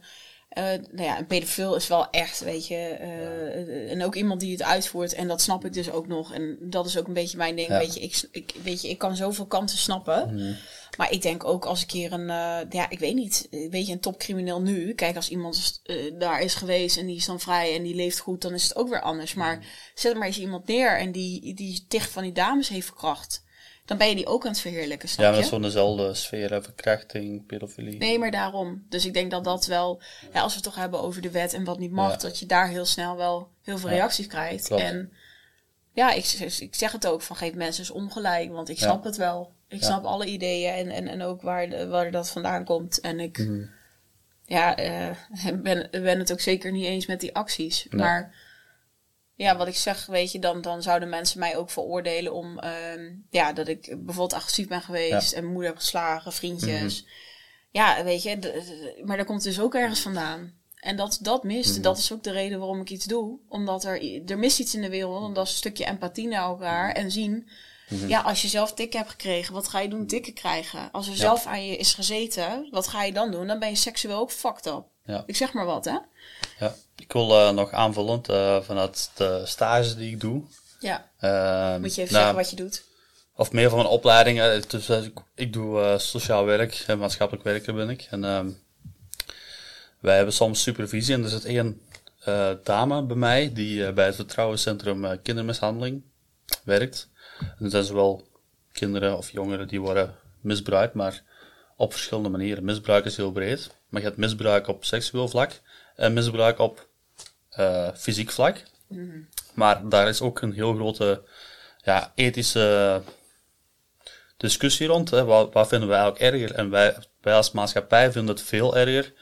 eh, nou ja, een pedofiel is wel echt, weet je, eh, en ook iemand die het uitvoert, en dat snap ik dus ook nog, en dat is ook een beetje mijn ding, Ja. weet je, ik, ik, weet je, ik kan zoveel kanten snappen, Mhm. maar ik denk ook als een keer een, eh, ja, ik weet niet, weet je, een topcrimineel nu, kijk, als iemand daar is geweest en die is dan vrij en die leeft goed, dan is het ook weer anders, maar Mhm. zet maar eens iemand neer en die, die ticht van die dames heeft verkracht. Dan ben je die ook aan het verheerlijken, snap Ja, maar van dezelfde sfeer, verkrachting, pedofilie. Nee, maar daarom. Dus ik denk dat dat wel, ja, als we het toch hebben over de wet en wat niet mag, Ja. dat je daar heel snel wel heel veel reacties krijgt. klopt. En ja, ik, ik zeg het ook van geef mensen eens ongelijk, want ik snap het wel. Ik snap alle ideeën en, en, en ook waar, waar dat vandaan komt. En ik, Mhm. ja, eh, ben, ben het ook zeker niet eens met die acties. Nee. Maar ja, wat ik zeg, weet je, dan, dan zouden mensen mij ook veroordelen om, ehm, ja, dat ik bijvoorbeeld agressief ben geweest en moeder heb geslagen, vriendjes. Ja, weet je, maar daar komt dus ook ergens vandaan. En dat, dat mist. Mhm. Dat is ook de reden waarom ik iets doe. Omdat er, er mist iets in de wereld. En dat is een stukje empathie naar elkaar. En zien, Mhm. ja, als je zelf tikken hebt gekregen, wat ga je doen? Tikken krijgen. Als er zelf aan je is gezeten, wat ga je dan doen? Dan ben je seksueel ook fucked up. Ja. Ik zeg maar wat, hè? Ja. Ik wil eh, nog aanvullend eh, vanuit de stages die ik doe. Ja. Ehm, Moet je even nou, zeggen wat je doet? Of meer van mijn opleiding. eh, Dus, ik, ik doe sociaal werk en maatschappelijk werker ben ik. En ehm, wij hebben soms supervisie. En er zit één dame bij mij die bij het Vertrouwenscentrum Kindermishandeling werkt. En er zijn zowel kinderen of jongeren die worden misbruikt, maar op verschillende manieren. Misbruik is heel breed. Maar je hebt misbruik op seksueel vlak en misbruik op eh, fysiek vlak. Maar daar is ook een heel grote ja, ethische discussie rond. Hè. Wat, wat vinden we eigenlijk erger? En wij, wij als maatschappij vinden het veel erger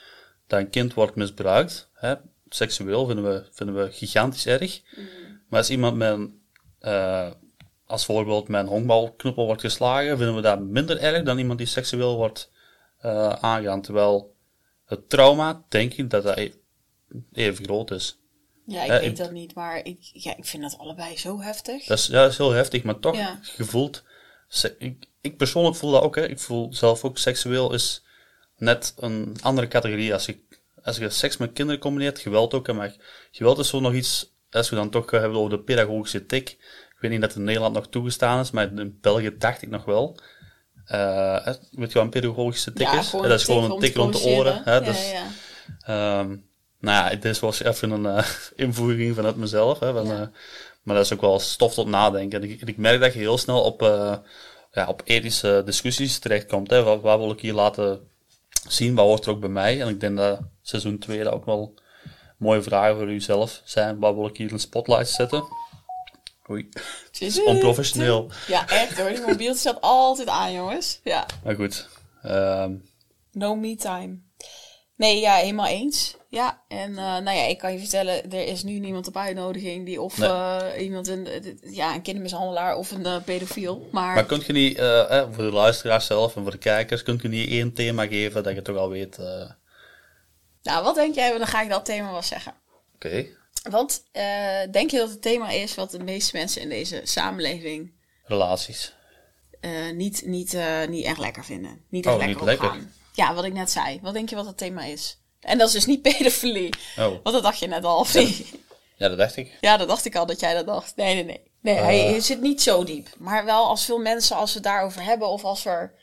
dat een kind wordt misbruikt. Hè. Seksueel vinden we, vinden we gigantisch erg. Maar als iemand met een, eh, als voorbeeld met een honkbalknuppel wordt geslagen, vinden we dat minder erg dan iemand die seksueel wordt eh aangegaan. Terwijl het trauma, denk ik, dat dat even groot is. Ja, ik Ja, weet ik- dat niet, maar ik, ja, ik vind dat allebei zo heftig. Dat is, ja, dat is heel heftig, maar toch Ja. gevoeld. Ik, ik persoonlijk voel dat ook. Hè. Ik voel zelf ook seksueel is net een andere categorie. Als je, als je seks met kinderen combineert, geweld ook. hè, Maar geweld is zo nog iets, als we dan toch hebben over de pedagogische tik. Ik weet niet dat het in Nederland nog toegestaan is, maar in België dacht ik nog wel. Eh, wat een pedagogische tik is? gewoon Hè, dat is een gewoon een tik rond de oren. Hè, Ja, dus, ja. Ehm, nou ja, dit was even een eh, invoering vanuit mezelf. Hè, van, Ja. eh, maar dat is ook wel stof tot nadenken. En ik, ik merk dat je heel snel op, ja, op ethische discussies terechtkomt. Hè. Wat, wat wil ik hier laten zien? Wat hoort er ook bij mij? En ik denk dat seizoen 2 dat ook wel mooie vragen voor u zelf zijn. Wat wil ik hier in de spotlight zetten? Oei, het is onprofessioneel. Ja, echt hoor. Die mobiel staat altijd aan, jongens. Ja. Maar goed. Ehm, No me time. Nee, ja, helemaal eens. Ja, en eh, nou ja, ik kan je vertellen, er is nu niemand op uitnodiging die of Nee. eh, iemand een, eh, ja, een kindermishandelaar of een pedofiel. Maar, maar kunt je niet, voor de luisteraars zelf en voor de kijkers, kunt je niet één thema geven dat je toch al weet... eh, nou, wat denk jij? Dan ga ik dat thema wel zeggen. Oké. Want eh, denk je dat het thema is wat de meeste mensen in deze samenleving Relaties. eh, niet, niet, eh, niet echt lekker vinden? Niet echt Oh, lekker niet lekker. Ja, wat ik net zei. Wat denk je wat het thema is? En dat is dus niet pedofilie. Oh, Want dat dacht je net al, of niet? ja, dat dacht ik. Ja, dat dacht ik al dat jij dat dacht. Nee, nee, nee. Nee, hij, hij zit niet zo diep. Maar wel als veel mensen, als we het daarover hebben, of als er.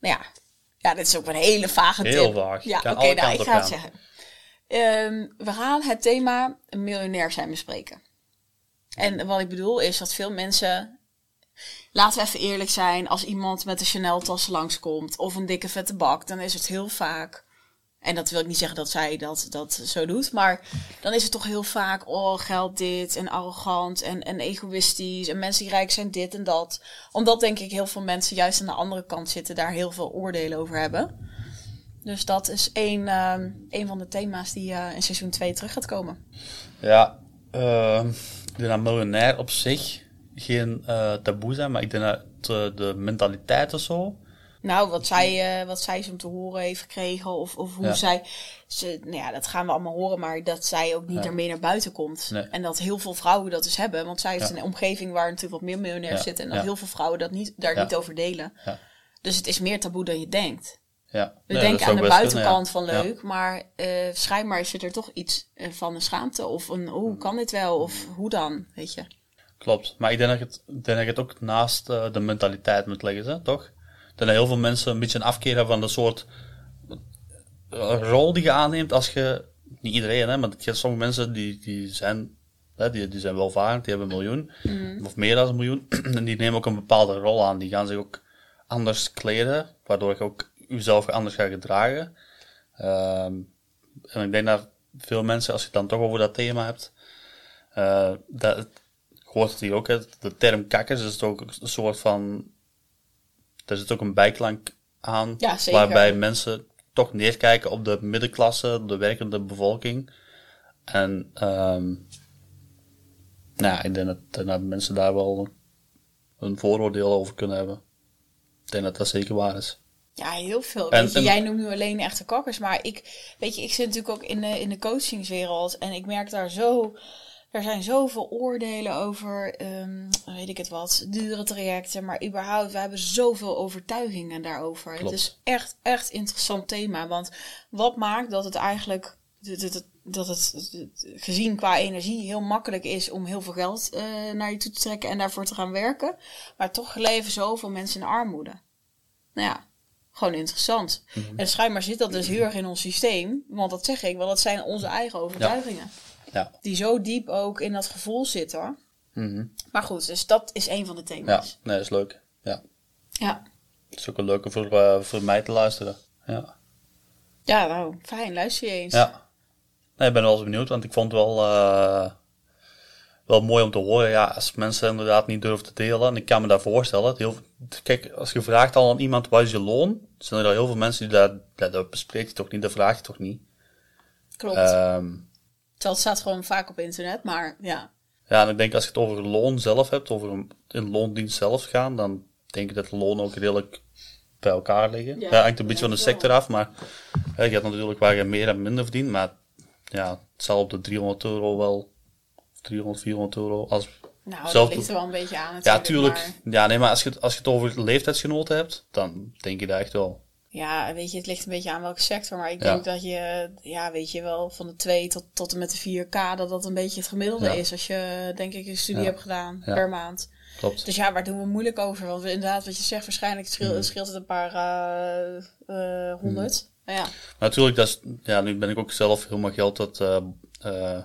Nou ja, ja dit is ook een hele vage Heel tip. vaag. Ja, oké, alle nou, ik ga het zeggen. Ehm, we gaan het thema miljonair zijn bespreken. En wat ik bedoel is dat veel mensen. Laten we even eerlijk zijn, als iemand met een Chanel-tas langskomt of een dikke vette bak, dan is het heel vaak. En dat wil ik niet zeggen dat zij dat, dat zo doet, maar dan is het toch heel vaak, oh, geld dit en arrogant en, en egoïstisch en mensen die rijk zijn dit en dat. Omdat denk ik heel veel mensen juist aan de andere kant zitten, daar heel veel oordelen over hebben. Dus dat is één, ehm, één van de thema's die eh, in seizoen 2 terug gaat komen. Ja, ehm, ik denk dat miljonair op zich geen eh, taboe zijn, maar ik denk dat eh, de mentaliteit of zo. Nou, wat zij, wat zij zo te horen heeft gekregen of, of hoe Ja. zij... Ze, nou ja, dat gaan we allemaal horen, maar dat zij ook niet Ja. ermee naar buiten komt. Nee. En dat heel veel vrouwen dat dus hebben. Want zij heeft Ja. een omgeving waar natuurlijk wat meer miljonairs zitten. En dat heel veel vrouwen dat niet, daar niet over delen. Ja. Dus het is meer taboe dan je denkt. Ja. We denken aan de buitenkant kunnen, van ja. leuk, maar eh schijnbaar zit er toch iets eh, van een schaamte. Of een, oh, hoe kan dit wel? Of hoe dan? Weet je. Klopt. Maar ik denk dat je het, ik denk dat je het ook naast eh, de mentaliteit moet leggen, hè, toch? Ik denk dat heel veel mensen een beetje een afkeer hebben van de soort rol die je aanneemt als je... Niet iedereen, hè, maar je hebt sommige mensen die, die zijn... Hè, die, die zijn welvarend, die hebben een miljoen. Of meer dan een miljoen. en die nemen ook een bepaalde rol aan. Die gaan zich ook anders kleden, waardoor je ook jezelf anders gaat gedragen. Ehm, en ik denk dat veel mensen, als je het dan toch over dat thema hebt, eh, dat, ik hoor het hier ook, hè, de term kakkers is ook een soort van, er zit ook een bijklank aan, Ja, waarbij mensen toch neerkijken op de middenklasse, de werkende bevolking. En ehm nou ja, ik denk dat, dat mensen daar wel een vooroordeel over kunnen hebben. Ik denk dat dat zeker waar is. Ja, heel veel. En- weet je, en- jij noemt nu alleen echte kakkers, maar ik, weet je, ik zit natuurlijk ook in de, in de coachingswereld en ik merk daar zo, er zijn zoveel oordelen over, ehm, weet ik het wat, dure trajecten, maar überhaupt, we hebben zoveel overtuigingen daarover. Klopt. Het is echt, echt interessant thema, want wat maakt dat het eigenlijk, dat het, dat het gezien qua energie heel makkelijk is om heel veel geld eh, naar je toe te trekken en daarvoor te gaan werken, maar toch leven zoveel mensen in armoede. Nou ja, gewoon interessant. En schijnbaar zit dat dus heel erg in ons systeem. Want dat zeg ik, want dat zijn onze eigen overtuigingen. Ja. Die zo diep ook in dat gevoel zitten. Mhm. Maar goed, dus dat is een van de Ja, thema's. nee, dat is leuk. Ja. Ja. Het is ook een leuke voor, eh, voor mij te luisteren. Ja. Ja, nou, fijn. Luister je eens. Ja. Nee, ik ben wel eens benieuwd, want ik vond het wel, eh, wel mooi om te horen. Ja, als mensen inderdaad niet durven te delen. En ik kan me daar voorstellen. dat Heel, kijk, als je vraagt al aan iemand wat is je loon, zijn er al heel veel mensen die dat, dat, dat bespreekt je toch niet, dat vraag je toch niet. Klopt. Terwijl het staat gewoon vaak op internet, maar ja. ja, en ik denk als je het over loon zelf hebt, over een, een loondienst zelf gaan, dan denk ik dat de loon ook redelijk bij elkaar liggen. Ja, Ja, hangt een beetje van de sector af, maar hè, je hebt natuurlijk waar je meer en minder verdient, maar ja, het zal op de 300 euro wel, 300, 400 euro, als Nou, Zelf- dat ligt er wel een beetje aan Ja, tuurlijk. maar- Ja, nee, maar als je, het- als je het over leeftijdsgenoten hebt, dan denk je daar echt wel. ja, weet je, het ligt een beetje aan welke sector. Maar ik Ja. denk dat je, ja, weet je wel, van de 2 tot, tot en met de 4K, dat dat een beetje het gemiddelde Ja. is. Als je, denk ik, een studie Ja. hebt gedaan per maand. Klopt. Dus ja, waar doen we moeilijk over? Want we, inderdaad, wat je zegt, waarschijnlijk scheelt, Mhm. scheelt het een paar eh, eh, honderd. Maar ja, Maar natuurlijk, dat is, ja, nu ben ik ook zelf helemaal geld eh, eh,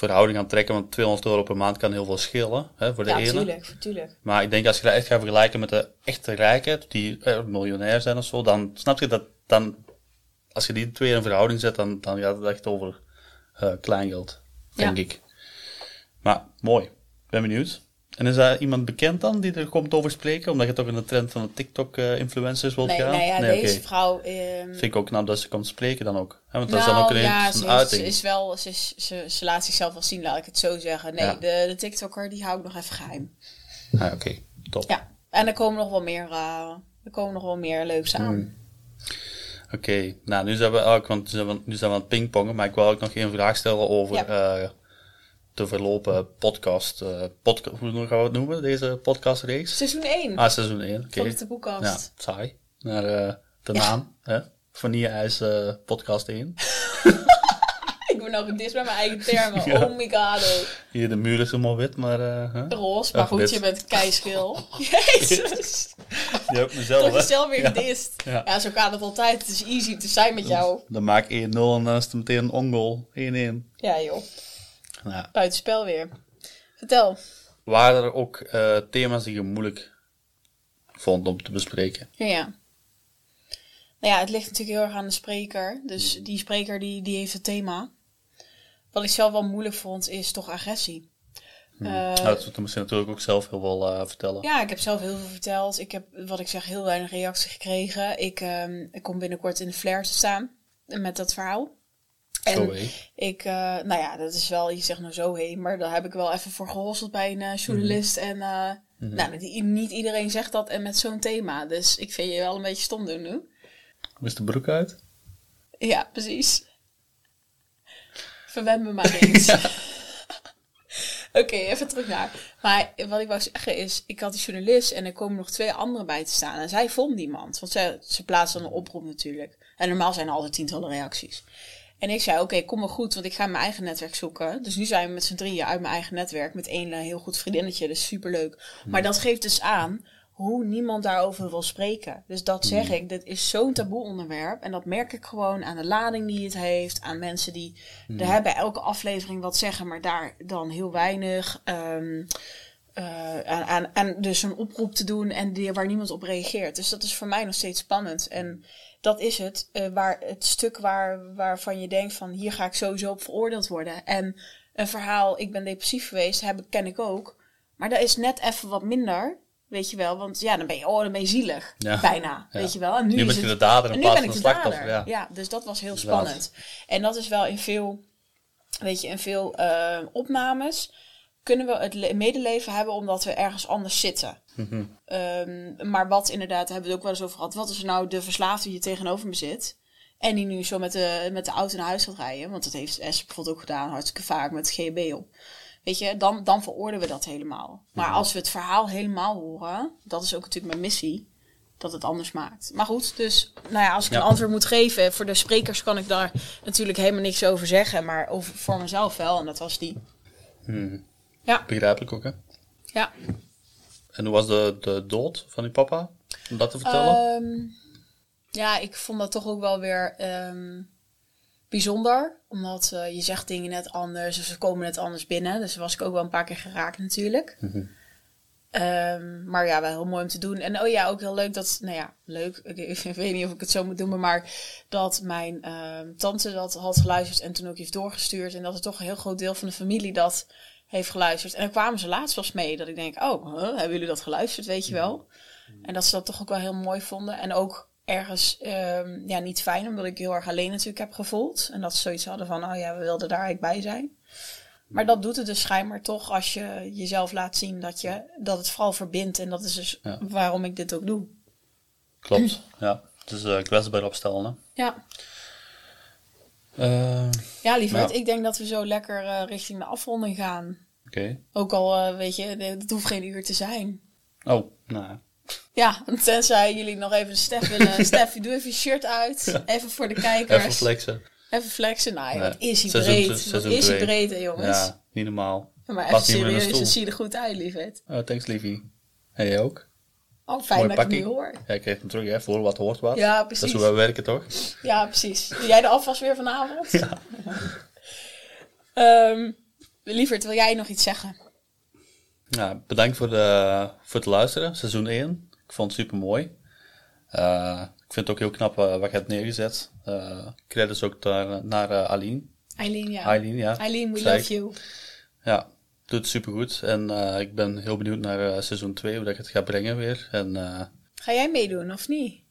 verhouding aan trekken, want 200 euro per maand kan heel veel schelen hè, voor de ja ene. tuurlijk, tuurlijk. Maar ik denk als je dat echt gaat vergelijken met de echte rijken, die eh, miljonair zijn of zo, dan snap je dat dan, als je die twee in verhouding zet, dan, dan gaat het echt over eh, kleingeld, denk Ja. ik. Maar mooi, ben benieuwd. En is daar iemand bekend dan die er komt over spreken, omdat je toch in de trend van de TikTok-influencers wilt Nee, gaan? nee, ja, Nee, deze vrouw... ehm, Vind ik ook knap dat ze komt spreken dan ook. Hè, want dat is dan ook Nou, ja, een ze, is, uiting. ze is wel, ze, is, ze, ze laat zichzelf wel zien, laat ik het zo zeggen. Nee, Ja. de, de TikToker die hou ik nog even geheim. Ah, Oké, top. Ja, en er komen nog wel meer, eh, er komen nog wel meer leuks aan. Hmm. Oké, nou nu zijn we ook, want nu zijn we, nu zijn we aan het pingpongen, maar ik wil ook nog één vraag stellen over Ja. eh, de verlopen podcast. eh podca hoe gaan we het noemen, deze podcastreeks? Seizoen 1 Ah, seizoen 1, oké. van de Taboekast. Ja, saai. Naar eh, de Ja. naam, hè? Vanille-ijs eh, podcast 1. Ik ben nog dit bij mijn eigen termen. Ja. Oh my god. Hier, de muur is helemaal wit, maar... hè? Roos, maar Ach, goed, dit. je bent keischil. Jezus. Je hebt mezelf, Toch hè? jezelf weer Ja. gedist. Ja. Ja. zo gaat het altijd. Het is easy te zijn met jou. Dan maak ik 1-0 en dan is het meteen een ongoal. 1-1. Ja joh, Buitenspel weer. Vertel. waren er ook eh, thema's die je moeilijk vond om te bespreken? Ja. Nou ja, het ligt natuurlijk heel erg aan de spreker. Dus die spreker die, die heeft het thema. Wat ik zelf wel moeilijk vond, is toch agressie. Eh, nou, dat moet je misschien natuurlijk ook zelf heel wel eh, vertellen. ja, ik heb zelf heel veel verteld. Ik heb, wat ik zeg, heel weinig reactie gekregen. Ik, ehm, ik kom binnenkort in de flair te staan met dat verhaal. Hé. Ik, eh, nou ja, dat is wel, je zegt nou zo heen, maar daar heb ik wel even voor gehosseld bij een eh, journalist. En eh, nou, die- niet iedereen zegt dat en met zo'n thema. Dus ik vind je wel een beetje stom doen nu. Is de broek uit? Ja, precies. Verwen me maar eens. Oké, even terug naar. Maar wat ik wou zeggen is, ik had die journalist en er komen nog twee anderen bij te staan. En zij vond niemand, want zij, ze plaatsen dan een oproep natuurlijk. En normaal zijn er altijd tientallen reacties. En ik zei, oké, kom maar goed, want ik ga mijn eigen netwerk zoeken. Dus nu zijn we met z'n drieën uit mijn eigen netwerk met één eh, heel goed vriendinnetje. Dus superleuk. Maar dat geeft dus aan hoe niemand daarover wil spreken. Dus dat zeg ik, dit is zo'n taboe onderwerp. En dat merk ik gewoon aan de lading die het heeft. Aan mensen die er hebben elke aflevering wat zeggen, maar daar dan heel weinig. aan, aan, aan dus een oproep te doen en die, waar niemand op reageert. Dus dat is voor mij nog steeds spannend. En dat is het, eh, waar, het stuk waar, waarvan je denkt van hier ga ik sowieso op veroordeeld worden. En een verhaal, ik ben depressief geweest, heb, ken ik ook. Maar dat is net even wat minder, weet je wel. Want ja, dan ben je, oh, dan ben je zielig. Ja. Bijna, Ja. weet je wel. En nu, Nu is ben je de dader in plaats van de slachtoffer. Ja. Ja. dus dat was heel Inderdaad. spannend. En dat is wel in veel, weet je, in veel eh, opnames kunnen we het le- medeleven hebben omdat we ergens anders zitten. Mhm. Ehm, maar wat inderdaad, daar hebben we het ook wel eens over gehad. Wat is er nou de verslaafde die tegenover me zit? En die nu zo met de, met de auto naar huis gaat rijden. Want dat heeft Esther bijvoorbeeld ook gedaan, hartstikke vaak met GHB op. Weet je, dan, dan veroordelen we dat helemaal. Maar Mhm. als we het verhaal helemaal horen, dat is ook natuurlijk mijn missie, dat het anders maakt. Maar goed, dus nou ja, als ik Ja. een antwoord moet geven, voor de sprekers kan ik daar natuurlijk helemaal niks over zeggen. Maar over, voor mezelf wel, en dat was die. Mhm. Ja, Begrijpelijk ook, hè? ja. En hoe was de, de dood van die papa? Om dat te vertellen? Ehm, ja, ik vond dat toch ook wel weer ehm, bijzonder. Omdat eh, je zegt dingen net anders, of ze komen net anders binnen. Dus was ik ook wel een paar keer geraakt natuurlijk. Mhm. Ehm, maar ja, wel heel mooi om te doen. En oh ja, ook heel leuk dat, nou ja, leuk. Ik, ik weet niet of ik het zo moet doen, maar dat mijn tante dat had geluisterd en toen ook heeft doorgestuurd. En dat er toch een heel groot deel van de familie dat heeft geluisterd. En dan kwamen ze laatst pas mee dat ik denk, oh, huh, hebben jullie dat geluisterd, weet je wel? En dat ze dat toch ook wel heel mooi vonden. En ook ergens ehm, ja, niet fijn, omdat ik heel erg alleen natuurlijk heb gevoeld. En dat ze zoiets hadden van, oh ja, we wilden daar eigenlijk bij zijn. Maar dat doet het dus schijnbaar toch als je jezelf laat zien dat, je, dat het vooral verbindt. En dat is dus Ja. waarom ik dit ook doe. Klopt, ja. Het is eh kwetsbaar opstellen, hè. Ja, Eh, ja lieverd, Ja. ik denk dat we zo lekker eh, richting de afronding gaan. Oké. Ook al, eh, weet je, het hoeft geen uur te zijn. Oh, nou, Ja, tenzij jullie nog even Stef willen. Stef, doe even je shirt uit. Even voor de kijkers. even flexen. Even flexen. Nou, Nee. wat is hij breed. Wat seizoen is hij breed, hè, jongens. Ja, niet normaal. maar de serieus, dan zie je er goed uit, lieverd. Eh, thanks, liefie. En jij ook? Oh, fijn Mooi dat ik het pakkie. nu hoor. Ja, ik kreeg hem terug, hè. Voor wat hoort wat. Ja, Dat precies. is hoe wij werken, toch? Ja, precies. Doe jij de afwas weer vanavond? Ja. Ehm, lieverd, wil jij nog iets zeggen? Ja, bedankt voor, de, voor het luisteren, seizoen 1. Ik vond het super mooi. ik vind het ook heel knap eh, wat je hebt neergezet. Eh credits ook daar, naar eh, Aline. Eileen, ja. Eileen, ja. Eileen, we love ik. you. Ja, doet het super goed. En eh, ik ben heel benieuwd naar eh, seizoen 2, hoe dat ik het ga brengen weer. En eh Ga jij meedoen, of niet?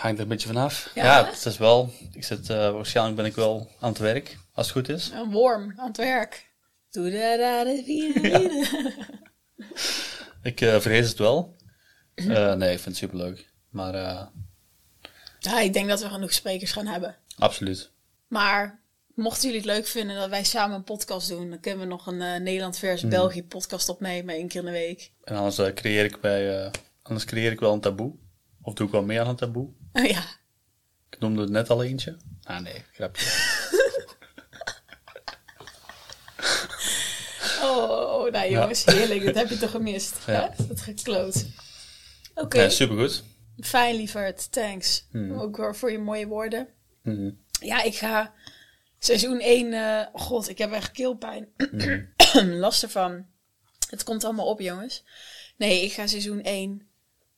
hangt er een beetje vanaf. Ja, Ja, het is wel. Ik zit, waarschijnlijk ben ik wel aan het werk, als het goed is. Een worm aan het werk. Doe da da da. Ik vrees het wel. Nee, ik vind het super leuk. Maar Ja, ik denk dat we genoeg sprekers gaan hebben. absoluut. Maar mochten jullie het leuk vinden dat wij samen een podcast doen, dan kunnen we nog een eh, Nederland Hmm. versus België podcast opnemen, één keer in de week. En anders eh, creëer ik bij, eh, anders creëer ik wel een taboe. Of doe ik wel meer aan een taboe. Oh ja, Ik noemde het net al eentje. Ah nee, grapje. oh, oh nou jongens, heerlijk, dat heb je toch gemist. Ja. Hè? Dat gekloot. Oké, Ja, supergoed. fijn lieverd, thanks. Hmm. Ook voor je mooie woorden. Mhm. Ja, ik ga seizoen 1, eh, god, ik heb echt keelpijn. Mhm. Last ervan. Het komt allemaal op, jongens. Nee, ik ga seizoen 1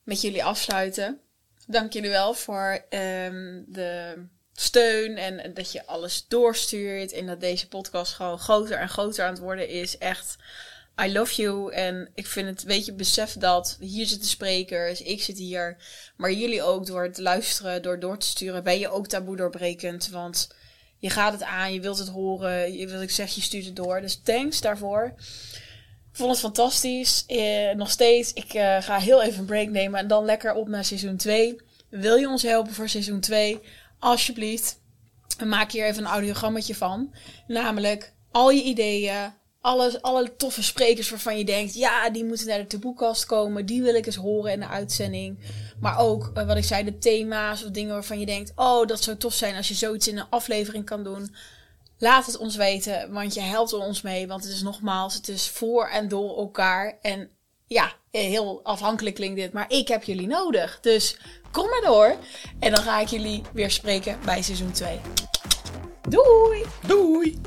met jullie afsluiten. Dank jullie wel voor ehm, de steun en, en dat je alles doorstuurt. En dat deze podcast gewoon groter en groter aan het worden is. Echt, I love you. En ik vind het, weet je, besef dat hier zitten sprekers, ik zit hier. Maar jullie ook door het luisteren, door door te sturen, ben je ook taboe doorbrekend. Want je gaat het aan, je wilt het horen, je wil ik zeg, je stuurt het door. Dus thanks daarvoor. Ik vond het fantastisch. Eh, nog steeds. Ik eh, ga heel even een break nemen en dan lekker op naar seizoen 2. Wil je ons helpen voor seizoen 2? Alsjeblieft. Maak hier even een audiogrammetje van. Namelijk al je ideeën, alle, alle toffe sprekers waarvan je denkt, ja, die moeten naar de taboekast komen. Die wil ik eens horen in de uitzending. Maar ook, eh, wat ik zei, de thema's of dingen waarvan je denkt, oh, dat zou tof zijn als je zoiets in een aflevering kan doen. Laat het ons weten, want je helpt ons mee. Want het is nogmaals, het is voor en door elkaar. En ja, heel afhankelijk klinkt dit, maar ik heb jullie nodig. Dus kom maar door. En dan ga ik jullie weer spreken bij seizoen 2. Doei! Doei!